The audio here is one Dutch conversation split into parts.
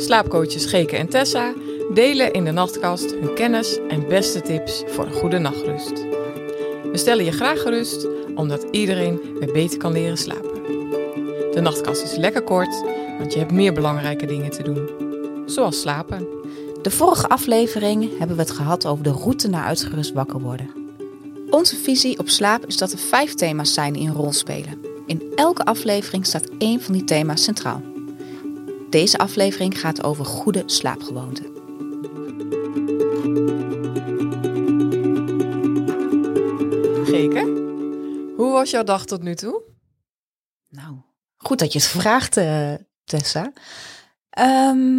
Slaapcoaches Geke en Tessa delen in de nachtkast hun kennis en beste tips voor een goede nachtrust. We stellen je graag gerust, omdat iedereen weer beter kan leren slapen. De nachtkast is lekker kort, want je hebt meer belangrijke dingen te doen. Zoals slapen. De vorige aflevering hebben we het gehad over de route naar uitgerust wakker worden. Onze visie op slaap is dat er vijf thema's zijn die een rol spelen. In elke aflevering staat één van die thema's centraal. Deze aflevering gaat over goede slaapgewoonten. Geke, hoe was jouw dag tot nu toe? Nou, goed dat je het vraagt, eh, Tessa. Ehm,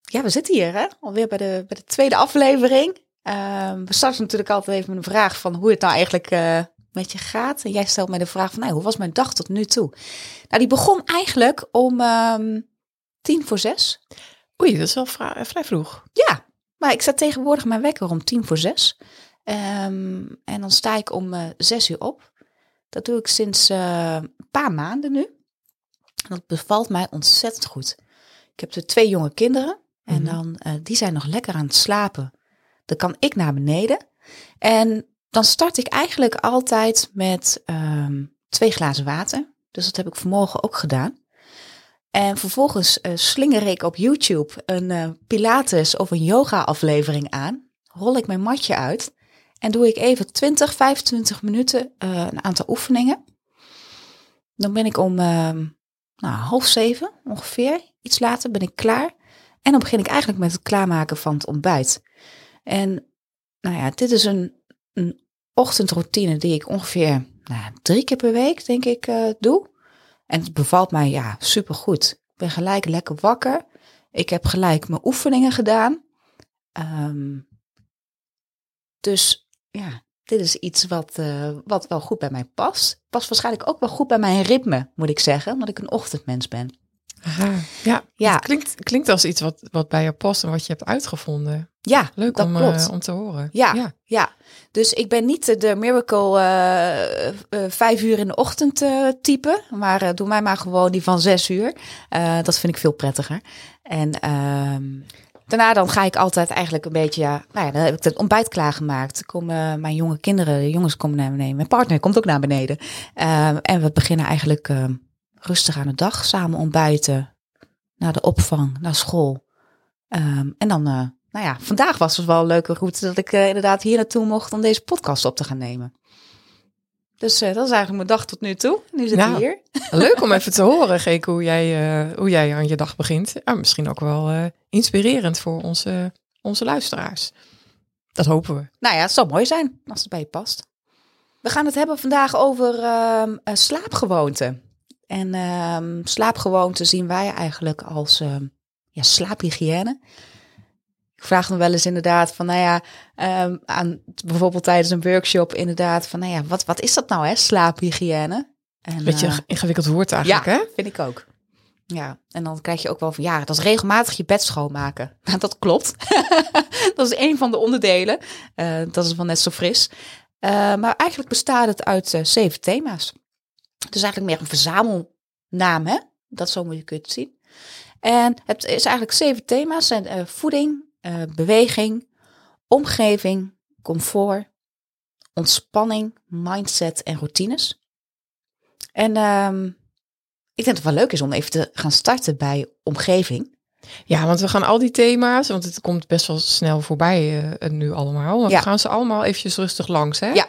ja, we zitten hier hè? alweer bij de, bij de tweede aflevering. Ehm, we starten natuurlijk altijd even met een vraag van hoe het nou eigenlijk eh, met je gaat. En jij stelt mij de vraag van, nou, hoe was mijn dag tot nu toe? Nou, die begon eigenlijk om ehm, tien voor zes. Oei, dat is wel vrij, vrij vroeg. Ja, maar ik zet tegenwoordig mijn wekker om tien voor zes. Ehm, en dan sta ik om eh, zes uur op. Dat doe ik sinds eh, een paar maanden nu. En dat bevalt mij ontzettend goed. Ik heb er twee jonge kinderen. En Mhm. dan, eh, die zijn nog lekker aan het slapen. Dan kan ik naar beneden. En dan start ik eigenlijk altijd met ehm, twee glazen water. Dus dat heb ik vanmorgen ook gedaan. En vervolgens eh, slinger ik op YouTube een eh, Pilates of een yoga aflevering aan. Rol ik mijn matje uit. En doe ik even 20, 25 minuten eh, een aantal oefeningen. Dan ben ik om ehm, nou, half zeven ongeveer, iets later, ben ik klaar. En dan begin ik eigenlijk met het klaarmaken van het ontbijt. En nou ja, dit is een, een ochtendroutine die ik ongeveer nou, drie keer per week, denk ik, doe. En het bevalt mij ja, supergoed. Ik ben gelijk lekker wakker. Ik heb gelijk mijn oefeningen gedaan. Ehm, dus ja, dit is iets wat, eh, wat wel goed bij mij past. Past waarschijnlijk ook wel goed bij mijn ritme, moet ik zeggen, omdat ik een ochtendmens ben. Aha, ja, Ja. Het klinkt, klinkt als iets wat, wat bij je past en wat je hebt uitgevonden. Ja, Leuk om, eh, om te horen. Ja, ja. ja. Dus ik ben niet de miracle eh, eh, vijf uur in de ochtend type. Maar doe mij maar gewoon die van zes uur. Dat vind ik veel prettiger. En ehm, daarna dan ga ik altijd eigenlijk een beetje... Ja, nou ja, dan heb ik het ontbijt klaargemaakt. Komen mijn jonge kinderen, de jongens komen naar beneden. Mijn partner komt ook naar beneden. Ehm, en we beginnen eigenlijk ehm, rustig aan de dag. Samen ontbijten. Naar de opvang, naar school. Ehm, en dan... eh, nou ja, vandaag was het wel een leuke route dat ik eh, inderdaad hier naartoe mocht om deze podcast op te gaan nemen. Dus eh, dat is eigenlijk mijn dag tot nu toe. Nu zit ik hier. Leuk om even te horen, Geke, hoe jij, hoe jij aan je dag begint. Ja, misschien ook wel inspirerend voor onze, onze luisteraars. Dat hopen we. Nou ja, het zou mooi zijn als het bij je past. We gaan het hebben vandaag over ehm, eh, slaapgewoonten. En ehm, slaapgewoonten zien wij eigenlijk als ehm, ja, slaaphygiëne. Ik vraag me wel eens inderdaad van, nou ja, ehm, aan, bijvoorbeeld tijdens een workshop inderdaad van, nou ja, wat, wat is dat nou hè, slaaphygiëne? En, Beetje eh, een ingewikkeld woord eigenlijk, ja, hè? vind ik ook. Ja, en dan krijg je ook wel van, ja, dat is regelmatig je bed schoonmaken. Nou, dat klopt. dat is een van de onderdelen. Eh, dat is wel net zo fris. Eh, maar eigenlijk bestaat het uit zeven thema's. Het is eigenlijk meer een verzamelnaam, hè? Dat zo moet je het zien. En het is eigenlijk zeven thema's. Zijn eh, voeding, eh, beweging, omgeving, comfort, ontspanning, mindset en routines. En ehm, ik denk dat het wel leuk is om even te gaan starten bij omgeving. Ja, want we gaan al die thema's, want het komt best wel snel voorbij eh, nu allemaal. Want Ja. We gaan ze allemaal eventjes rustig langs, hè? Ja.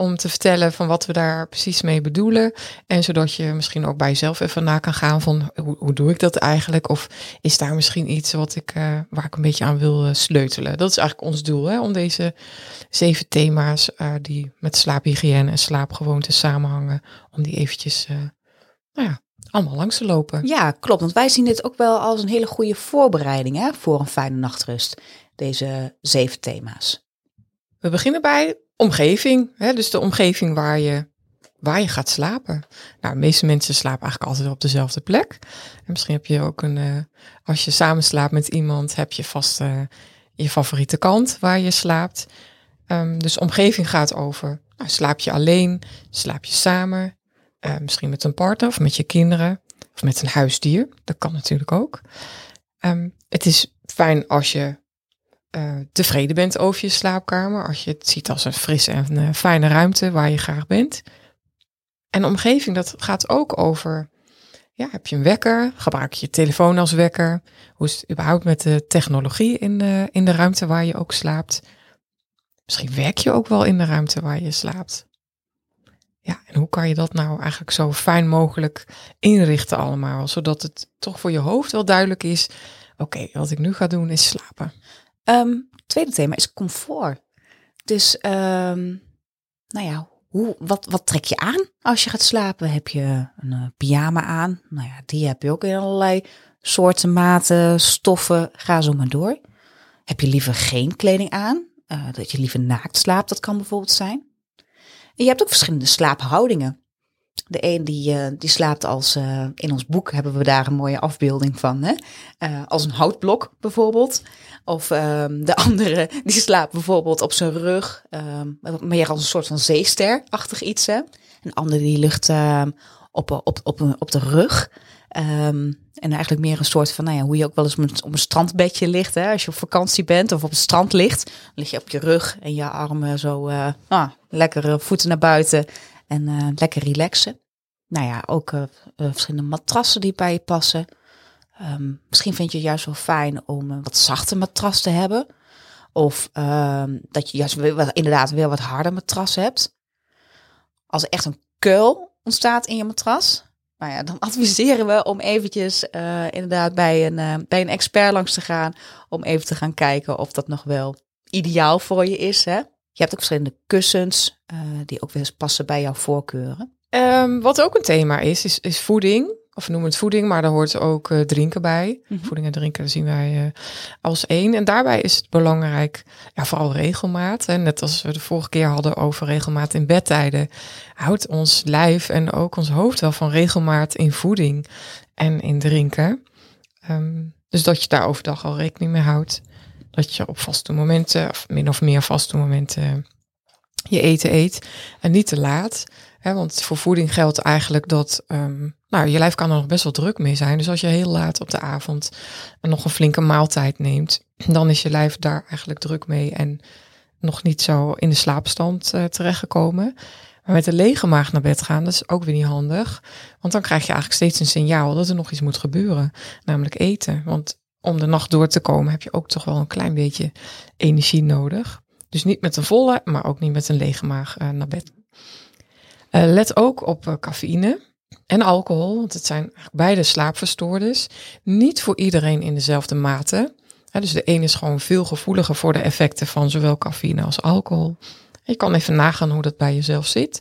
Om te vertellen van wat we daar precies mee bedoelen. En zodat je misschien ook bij jezelf even na kan gaan van hoe, hoe doe ik dat eigenlijk? Of is daar misschien iets wat ik, eh, waar ik een beetje aan wil eh, sleutelen? Dat is eigenlijk ons doel, hè? Om deze zeven thema's eh, die met slaaphygiëne en slaapgewoonten samenhangen, om die eventjes, nou ja, allemaal langs te lopen. Ja, klopt. Want wij zien dit ook wel als een hele goede voorbereiding hè, voor een fijne nachtrust. Deze zeven thema's. We beginnen bij omgeving. Hè? Dus de omgeving waar je, waar je gaat slapen. Nou, de meeste mensen slapen eigenlijk altijd op dezelfde plek. En misschien heb je ook een, eh, als je samen slaapt met iemand, heb je vast eh, je favoriete kant waar je slaapt. Ehm, dus omgeving gaat over, nou, slaap je alleen, slaap je samen, eh, misschien met een partner of met je kinderen of met een huisdier. Dat kan natuurlijk ook. Ehm, het is fijn als je uh, tevreden bent over je slaapkamer. Als je het ziet als een frisse en uh, fijne ruimte waar je graag bent. En omgeving, dat gaat ook over. Ja, heb je een wekker? Gebruik je je telefoon als wekker? Hoe is het überhaupt met de technologie in de, in de ruimte waar je ook slaapt? Misschien werk je ook wel in de ruimte waar je slaapt. Ja, en hoe kan je dat nou eigenlijk zo fijn mogelijk inrichten allemaal, zodat het toch voor je hoofd wel duidelijk is, oké, wat ik nu ga doen is slapen. Um, tweede thema is comfort. Dus, um, nou ja, hoe, wat, wat trek je aan als je gaat slapen? Heb je een uh, pyjama aan? Nou ja, die heb je ook in allerlei soorten, maten, stoffen. Ga zo maar door. Heb je liever geen kleding aan? Uh, dat je liever naakt slaapt, dat kan bijvoorbeeld zijn. Je hebt ook verschillende slaaphoudingen. De een die, uh, die slaapt als, uh, in ons boek hebben we daar een mooie afbeelding van, hè? Uh, als een houtblok bijvoorbeeld. Of um, de andere die slaapt bijvoorbeeld op zijn rug, um, meer als een soort van zeester-achtig iets. Hè? Een andere die ligt um, op, op, op, op de rug. En eigenlijk meer een soort van, nou ja, hoe je ook wel eens op een strandbedje ligt. Hè? Als je op vakantie bent of op het strand ligt, dan lig je op je rug en je armen zo uh, ah, lekker voeten naar buiten en uh, lekker relaxen. Nou ja, ook uh, verschillende matrassen die bij je passen. Um, misschien vind je het juist wel fijn om een wat zachte matras te hebben. Of um, dat je juist inderdaad weer wat harder matras hebt. Als er echt een kuil ontstaat in je matras, nou ja, dan adviseren we om eventjes inderdaad bij een, bij een expert langs te gaan. Om even te gaan kijken of dat nog wel ideaal voor je is. Hè? Je hebt ook verschillende kussens uh, die ook weer eens passen bij jouw voorkeuren. Um, wat ook een thema is, is, is voeding. Of we noemen het voeding, maar daar hoort ook uh, drinken bij. Mm -hmm. Voeding en drinken zien wij uh, als één. En daarbij is het belangrijk, ja, vooral regelmaat. En net als we de vorige keer hadden over regelmaat in bedtijden, houdt ons lijf en ook ons hoofd wel van regelmaat in voeding en in drinken. Um, dus dat je daar overdag al rekening mee houdt. Dat je op vaste momenten, of min of meer vaste momenten, je eten eet. En niet te laat. Hè, want voor voeding geldt eigenlijk dat um, nou, je lijf kan er nog best wel druk mee zijn. Dus als je heel laat op de avond nog een flinke maaltijd neemt, dan is je lijf daar eigenlijk druk mee en nog niet zo in de slaapstand uh, terechtgekomen. Maar met een lege maag naar bed gaan, dat is ook weer niet handig. Want dan krijg je eigenlijk steeds een signaal dat er nog iets moet gebeuren. Namelijk eten. Want om de nacht door te komen heb je ook toch wel een klein beetje energie nodig. Dus niet met een volle, maar ook niet met een lege maag uh, naar bed. Uh, let ook op uh, cafeïne en alcohol, want het zijn beide slaapverstoorders. Niet voor iedereen in dezelfde mate. Dus de een is gewoon veel gevoeliger voor de effecten van zowel cafeïne als alcohol. Je kan even nagaan hoe dat bij jezelf zit.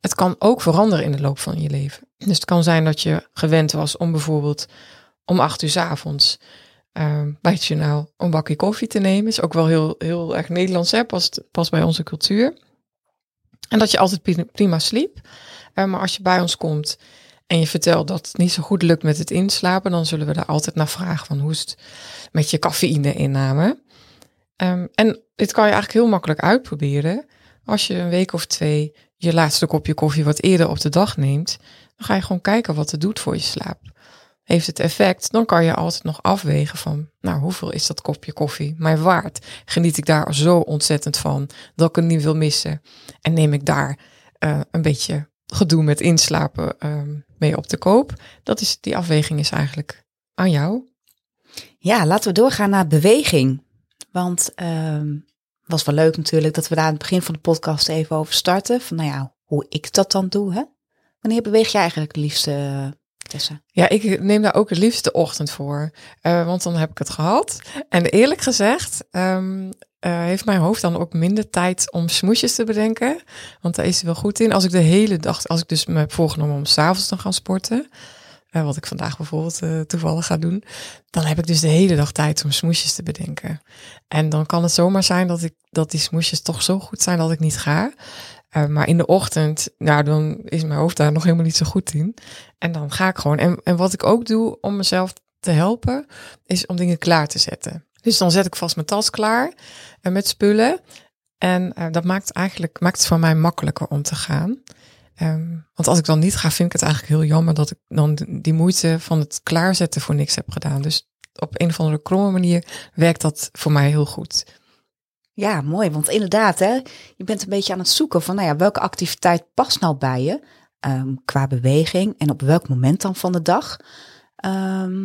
Het kan ook veranderen in de loop van je leven. Dus het kan zijn dat je gewend was om bijvoorbeeld om acht uur s avonds uh, bij het journaal een bakje koffie te nemen. Is ook wel heel, heel erg Nederlands, hè? Past, past bij onze cultuur. En dat je altijd prima sliep. Uh, maar als je bij ons komt en je vertelt dat het niet zo goed lukt met het inslapen, dan zullen we daar altijd naar vragen van hoe is het met je cafeïne-inname. Um, en dit kan je eigenlijk heel makkelijk uitproberen. Als je een week of twee je laatste kopje koffie wat eerder op de dag neemt, dan ga je gewoon kijken wat het doet voor je slaap. Heeft het effect, dan kan je altijd nog afwegen van, nou, hoeveel is dat kopje koffie mij waard? Geniet ik daar zo ontzettend van dat ik het niet wil missen? En neem ik daar uh, een beetje gedoe met inslapen uh, mee op de koop? Dat is, die afweging is eigenlijk aan jou. Ja, laten we doorgaan naar beweging. Want um, was wel leuk natuurlijk dat we daar aan het begin van de podcast even over starten. Van nou ja, hoe ik dat dan doe. Hè? Wanneer beweeg je eigenlijk het liefste, Ja, ik neem daar ook het liefst de ochtend voor. Uh, want dan heb ik het gehad. En eerlijk gezegd um, uh, heeft mijn hoofd dan ook minder tijd om smoesjes te bedenken. Want daar is hij wel goed in. Als ik de hele dag, als ik dus me heb voorgenomen om s'avonds te gaan sporten. Uh, wat ik vandaag bijvoorbeeld toevallig ga doen. Dan heb ik dus de hele dag tijd om smoesjes te bedenken. En dan kan het zomaar zijn dat, ik, dat die smoesjes toch zo goed zijn dat ik niet ga. Uh, maar in de ochtend, nou, dan is mijn hoofd daar nog helemaal niet zo goed in. En dan ga ik gewoon. En, en wat ik ook doe om mezelf te helpen, is om dingen klaar te zetten. Dus dan zet ik vast mijn tas klaar uh, met spullen. En uh, dat maakt eigenlijk maakt het voor mij makkelijker om te gaan. Um, want als ik dan niet ga, vind ik het eigenlijk heel jammer dat ik dan die moeite van het klaarzetten voor niks heb gedaan. Dus op een of andere kromme manier werkt dat voor mij heel goed. Ja, mooi. Want inderdaad, hè, je bent een beetje aan het zoeken van, nou ja, welke activiteit past nou bij je ehm, qua beweging en op welk moment dan van de dag. Ehm,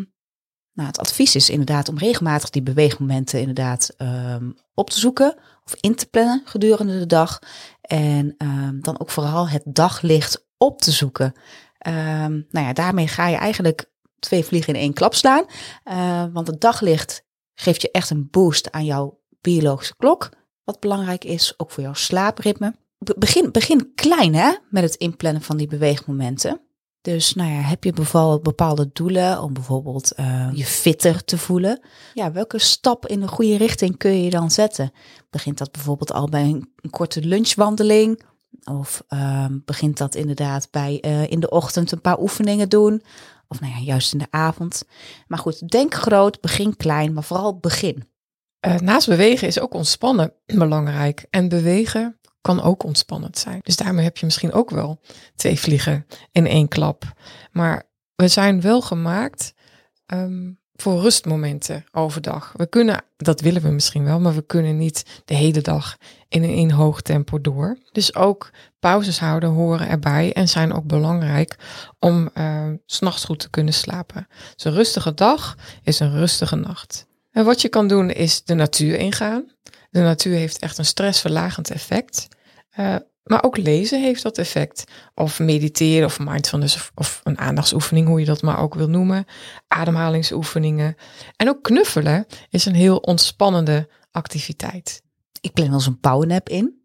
nou, het advies is inderdaad om regelmatig die beweegmomenten inderdaad ehm, op te zoeken of in te plannen gedurende de dag. En dan ook vooral het daglicht op te zoeken. nou ja, daarmee ga je eigenlijk twee vliegen in één klap slaan. Uh, want het daglicht geeft je echt een boost aan jouw biologische klok. Wat belangrijk is, ook voor jouw slaapritme. Begin, begin klein hè, met het inplannen van die beweegmomenten. Dus nou ja, heb je bijvoorbeeld bepaalde doelen om bijvoorbeeld uh, je fitter te voelen? Ja, welke stap in de goede richting kun je dan zetten? Begint dat bijvoorbeeld al bij een, korte lunchwandeling? Of uh, begint dat inderdaad bij uh, in de ochtend een paar oefeningen doen? Of nou ja, juist in de avond. Maar goed, denk groot, begin klein, maar vooral begin. Uh, naast bewegen is ook ontspannen belangrijk. En bewegen kan ook ontspannend zijn. Dus daarmee heb je misschien ook wel twee vliegen in één klap. Maar we zijn wel gemaakt um, voor rustmomenten overdag. We kunnen, dat willen we misschien wel, maar we kunnen niet de hele dag in een in hoog tempo door. Dus ook pauzes houden horen erbij en zijn ook belangrijk om uh, s'nachts goed te kunnen slapen. Dus een rustige dag is een rustige nacht. En wat je kan doen is de natuur ingaan. De natuur heeft echt een stressverlagend effect. Uh, maar ook lezen heeft dat effect. Of mediteren of mindfulness of, een aandachtsoefening, hoe je dat maar ook wil noemen. Ademhalingsoefeningen. En ook knuffelen is een heel ontspannende activiteit. Ik plan wel eens een powernap in.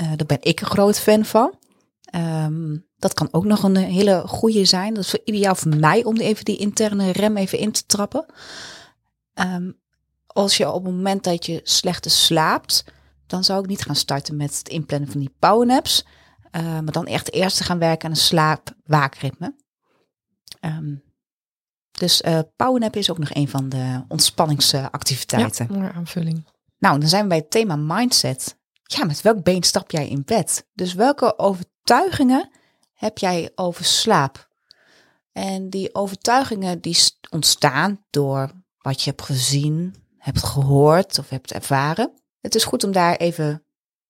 Uh, daar ben ik een groot fan van. Um, dat kan ook nog een hele goede zijn. Dat is ideaal voor mij om even die interne rem even in te trappen. Um, als je op het moment dat je slechter slaapt, dan zou ik niet gaan starten met het inplannen van die powernaps. Uh, maar dan echt eerst gaan werken aan een slaap-waakritme. Um, dus uh, powernap is ook nog een van de ontspanningsactiviteiten. Ja, mooie aanvulling. Nou, dan zijn we bij het thema mindset. Ja, met welk been stap jij in bed? Dus welke overtuigingen heb jij over slaap? En die overtuigingen die ontstaan door wat je hebt gezien, hebt gehoord of hebt ervaren. Het is goed om daar even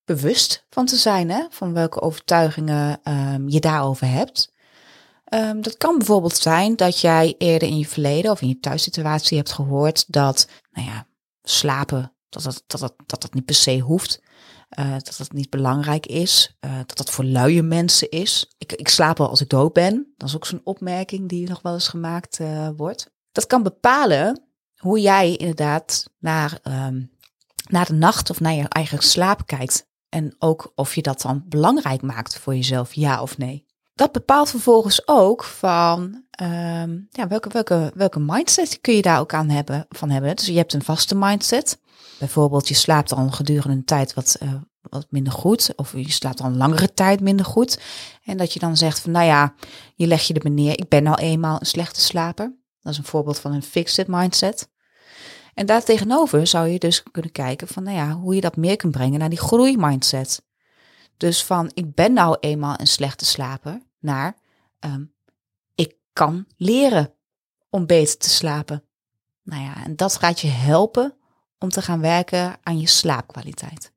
bewust van te zijn, hè? van welke overtuigingen um, je daarover hebt. Um, dat kan bijvoorbeeld zijn dat jij eerder in je verleden of in je thuissituatie hebt gehoord dat, nou ja, slapen, dat dat, dat, dat, dat, niet per se hoeft. Uh, dat dat niet belangrijk is. Uh, dat dat voor luie mensen is. Ik, ik slaap al als ik dood ben. Dat is ook zo'n opmerking die nog wel eens gemaakt uh, wordt. Dat kan bepalen hoe jij inderdaad naar um, naar de nacht of naar je eigen slaap kijkt. En ook of je dat dan belangrijk maakt voor jezelf, ja of nee. Dat bepaalt vervolgens ook van um, ja, welke, welke, welke mindset kun je daar ook aan hebben, van hebben. Dus je hebt een vaste mindset. Bijvoorbeeld, je slaapt al gedurende een tijd wat, uh, wat minder goed. Of je slaapt al een langere tijd minder goed. En dat je dan zegt van nou ja, je leg je er neer. Ik ben nou eenmaal een slechte slaper. Dat is een voorbeeld van een fixed mindset. En daartegenover zou je dus kunnen kijken van, nou ja, hoe je dat meer kunt brengen naar die groeimindset. Dus van, ik ben nou eenmaal een slechte slaper, naar, um, ik kan leren om beter te slapen. Nou ja, en dat gaat je helpen om te gaan werken aan je slaapkwaliteit.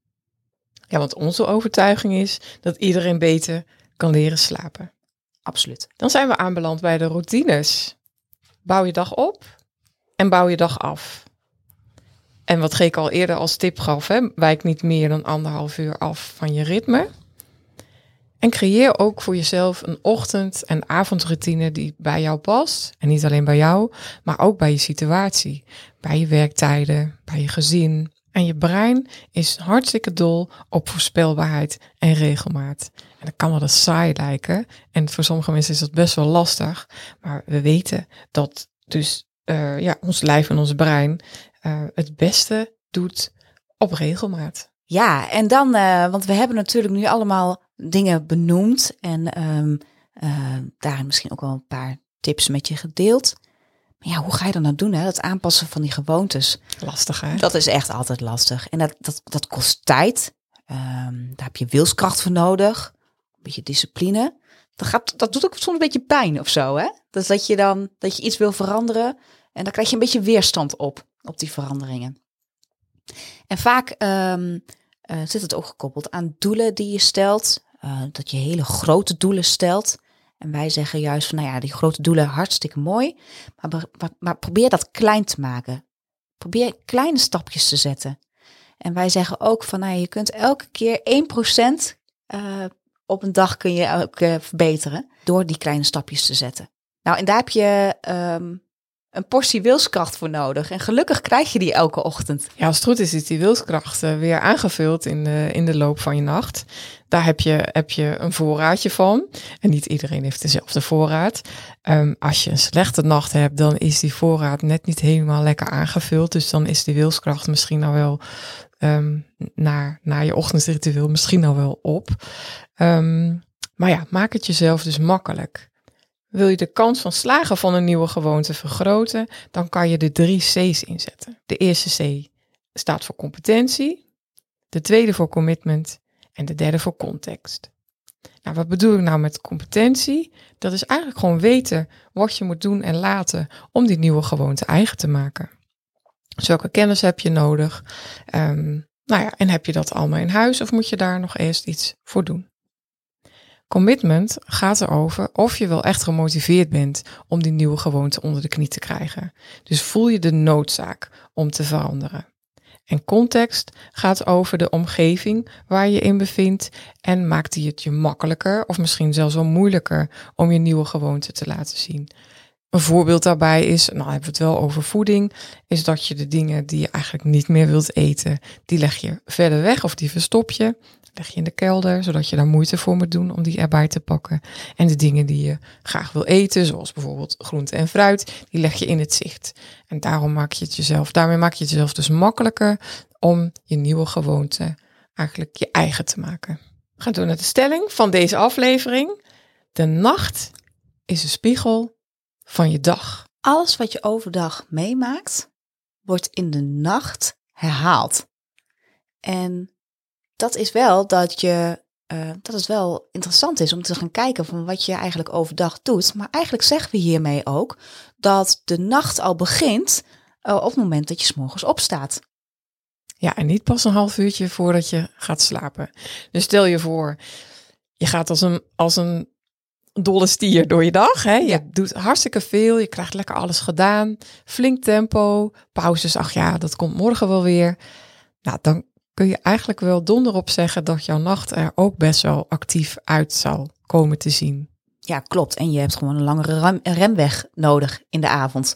Ja, want onze overtuiging is dat iedereen beter kan leren slapen. Absoluut. Dan zijn we aanbeland bij de routines. Bouw je dag op en bouw je dag af. En wat Geek al eerder als tip gaf, hè, wijk niet meer dan anderhalf uur af van je ritme. En creëer ook voor jezelf een ochtend- en avondroutine die bij jou past. En niet alleen bij jou, maar ook bij je situatie. Bij je werktijden, bij je gezin. En je brein is hartstikke dol op voorspelbaarheid en regelmaat. En dat kan wel eens saai lijken. En voor sommige mensen is dat best wel lastig. Maar we weten dat dus uh, ja, ons lijf en ons brein uh, het beste doet op regelmaat. Ja, en dan, uh, want we hebben natuurlijk nu allemaal dingen benoemd en um, uh, daarin misschien ook wel een paar tips met je gedeeld. Maar ja, hoe ga je dat nou doen, hè? Dat aanpassen van die gewoontes. Lastig, hè? Dat is echt altijd lastig. En dat, dat, dat kost tijd. Um, daar heb je wilskracht voor nodig. Een beetje discipline. Dat, gaat, dat doet ook soms een beetje pijn of zo, hè? Dus dat je dan, dat je iets wil veranderen En dan krijg je een beetje weerstand op, op die veranderingen. En vaak ehm, eh, zit het ook gekoppeld aan doelen die je stelt. Uh, dat je hele grote doelen stelt. En wij zeggen juist van, nou ja, die grote doelen hartstikke mooi. Maar, maar, probeer dat klein te maken. Probeer kleine stapjes te zetten. En wij zeggen ook van, nou, je kunt elke keer 1% uh, op een dag kun je ook uh, verbeteren door die kleine stapjes te zetten. Nou, en daar heb je um, een portie wilskracht voor nodig. En gelukkig krijg je die elke ochtend. Ja, als het goed is, is die wilskracht uh, weer aangevuld in de, in de loop van je nacht. Daar heb je, heb je een voorraadje van. En niet iedereen heeft dezelfde voorraad. Um, als je een slechte nacht hebt, dan is die voorraad net niet helemaal lekker aangevuld. Dus dan is die wilskracht misschien nou wel um, naar, naar je ochtendritueel misschien nou wel op. Um, maar ja, maak het jezelf dus makkelijk. Wil je de kans van slagen van een nieuwe gewoonte vergroten, dan kan je de drie C's inzetten. De eerste C staat voor competentie, de tweede voor commitment en de derde voor context. Nou, wat bedoel ik nou met competentie? Dat is eigenlijk gewoon weten wat je moet doen en laten om die nieuwe gewoonte eigen te maken. Dus welke kennis heb je nodig? Um, nou ja, en heb je dat allemaal in huis of moet je daar nog eerst iets voor doen? Commitment gaat erover of je wel echt gemotiveerd bent om die nieuwe gewoonte onder de knie te krijgen. Dus voel je de noodzaak om te veranderen. En context gaat over de omgeving waar je in bevindt en maakt die het je makkelijker of misschien zelfs wel moeilijker om je nieuwe gewoonte te laten zien. Een voorbeeld daarbij is, nou hebben we het wel over voeding, is dat je de dingen die je eigenlijk niet meer wilt eten, die leg je verder weg of die verstop je. Leg je in de kelder, zodat je daar moeite voor moet doen om die erbij te pakken. En de dingen die je graag wil eten, zoals bijvoorbeeld groente en fruit, die leg je in het zicht. En daarom maak je het jezelf, daarmee maak je het jezelf dus makkelijker om je nieuwe gewoonte eigenlijk je eigen te maken. We gaan door naar de stelling van deze aflevering. De nacht is een spiegel van je dag. Alles wat je overdag meemaakt, wordt in de nacht herhaald. En dat is wel dat je. Uh, dat het wel interessant is om te gaan kijken van wat je eigenlijk overdag doet. Maar eigenlijk zeggen we hiermee ook dat de nacht al begint uh, op het moment dat je s'morgens opstaat. Ja, en niet pas een half uurtje voordat je gaat slapen. Dus stel je voor, je gaat als een, als een dolle stier door je dag. Hè? Je ja. doet hartstikke veel, je krijgt lekker alles gedaan, flink tempo, pauzes, ach ja, dat komt morgen wel weer. Nou, dan kun je eigenlijk wel donder op zeggen dat jouw nacht er ook best wel actief uit zal komen te zien. Ja, klopt. En je hebt gewoon een langere remweg nodig in de avond.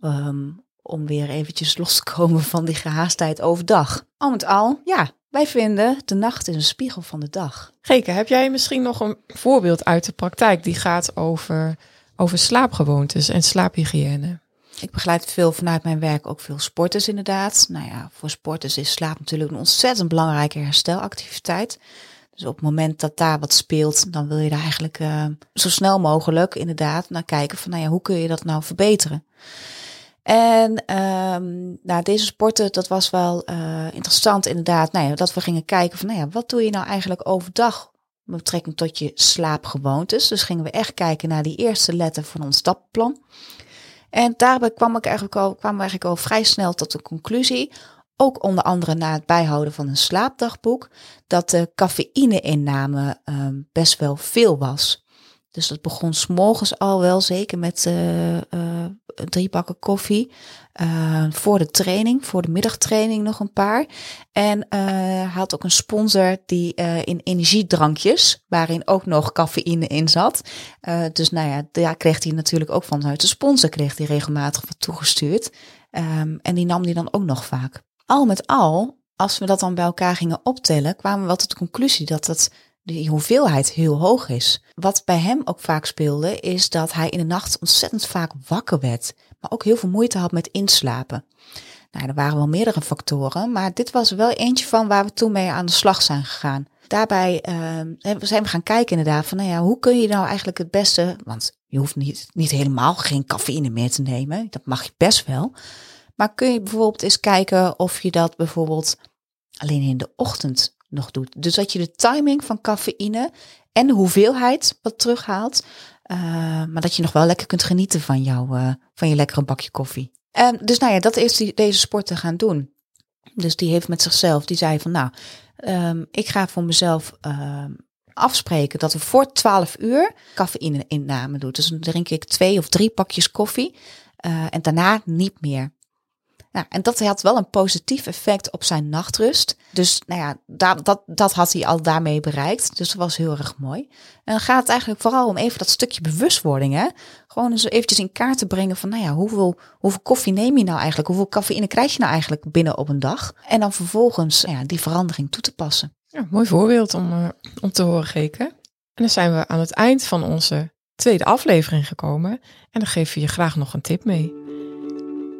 Um, om weer eventjes los te komen van die gehaastheid overdag. Al met al, ja, wij vinden de nacht is een spiegel van de dag. Geke, heb jij misschien nog een voorbeeld uit de praktijk die gaat over, over slaapgewoontes en slaaphygiëne? Ik begeleid veel vanuit mijn werk ook veel sporters inderdaad. Nou ja, voor sporters is slaap natuurlijk een ontzettend belangrijke herstelactiviteit. Dus op het moment dat daar wat speelt, dan wil je daar eigenlijk uh, zo snel mogelijk inderdaad naar kijken van nou ja, hoe kun je dat nou verbeteren? En um, nou, deze sporten, dat was wel uh, interessant inderdaad. Nou ja, dat we gingen kijken van, nou ja, wat doe je nou eigenlijk overdag met betrekking tot je slaapgewoontes? Dus gingen we echt kijken naar die eerste letter van ons stappenplan. En daarbij kwam ik eigenlijk al, kwam eigenlijk al vrij snel tot de conclusie, ook onder andere na het bijhouden van een slaapdagboek, dat de cafeïne-inname um, best wel veel was. Dus dat begon s'morgens al wel, zeker met uh, uh, drie bakken koffie. Uh, voor de training, voor de middagtraining nog een paar. En uh, had ook een sponsor die in energiedrankjes, waarin ook nog cafeïne in zat. Dus nou ja, daar kreeg hij natuurlijk ook vanuit de sponsor, kreeg hij regelmatig wat toegestuurd. Um, en die nam die dan ook nog vaak. Al met al, als we dat dan bij elkaar gingen optellen, kwamen we wel tot de conclusie dat het de hoeveelheid heel hoog is. Wat bij hem ook vaak speelde, is dat hij in de nacht ontzettend vaak wakker werd, maar ook heel veel moeite had met inslapen. Nou, er waren wel meerdere factoren, maar dit was wel eentje van waar we toen mee aan de slag zijn gegaan. Daarbij uh, zijn we gaan kijken inderdaad van, nou ja, hoe kun je nou eigenlijk het beste, want je hoeft niet, niet helemaal geen cafeïne meer te nemen, dat mag je best wel. Maar kun je bijvoorbeeld eens kijken of je dat bijvoorbeeld alleen in de ochtend nog doet. Dus dat je de timing van cafeïne en de hoeveelheid wat terughaalt. Uh, maar dat je nog wel lekker kunt genieten van, jou, uh, van je lekkere bakje koffie. En dus nou ja, dat is die, deze sport te gaan doen. Dus die heeft met zichzelf, die zei van nou, ehm, ik ga voor mezelf ehm, afspreken dat we voor 12 uur cafeïne-inname doen. Dus dan drink ik twee of drie pakjes koffie eh, en daarna niet meer. Ja, en dat had wel een positief effect op zijn nachtrust. Dus nou ja, dat, dat, dat had hij al daarmee bereikt. Dus dat was heel erg mooi. En dan gaat het eigenlijk vooral om even dat stukje bewustwording. Hè? Gewoon eens eventjes in kaart te brengen van, nou ja, hoeveel, hoeveel koffie neem je nou eigenlijk? Hoeveel cafeïne krijg je nou eigenlijk binnen op een dag? En dan vervolgens ja, die verandering toe te passen. Ja, mooi voorbeeld om, uh, om te horen, Geke. En dan zijn we aan het eind van onze tweede aflevering gekomen. En dan geef je je graag nog een tip mee.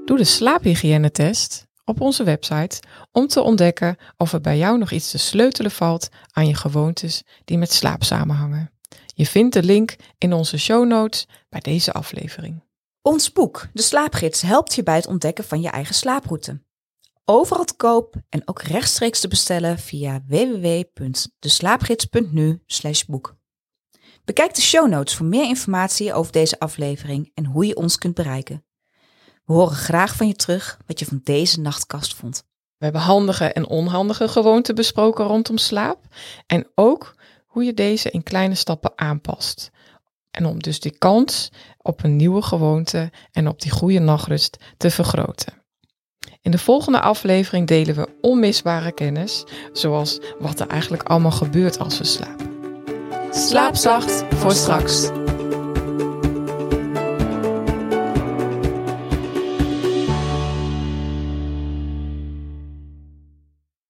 Doe de slaaphygiënetest op onze website om te ontdekken of er bij jou nog iets te sleutelen valt aan je gewoontes die met slaap samenhangen. Je vindt de link in onze show notes bij deze aflevering. Ons boek, De Slaapgids, helpt je bij het ontdekken van je eigen slaaproute. Overal te koop en ook rechtstreeks te bestellen via www.deslaapgids.nu/boek. Bekijk de show notes voor meer informatie over deze aflevering en hoe je ons kunt bereiken. We horen graag van je terug wat je van deze nachtkast vond. We hebben handige en onhandige gewoonten besproken rondom slaap. En ook hoe je deze in kleine stappen aanpast. En om dus die kans op een nieuwe gewoonte en op die goede nachtrust te vergroten. In de volgende aflevering delen we onmisbare kennis, zoals wat er eigenlijk allemaal gebeurt als we slapen. Slaap zacht voor straks.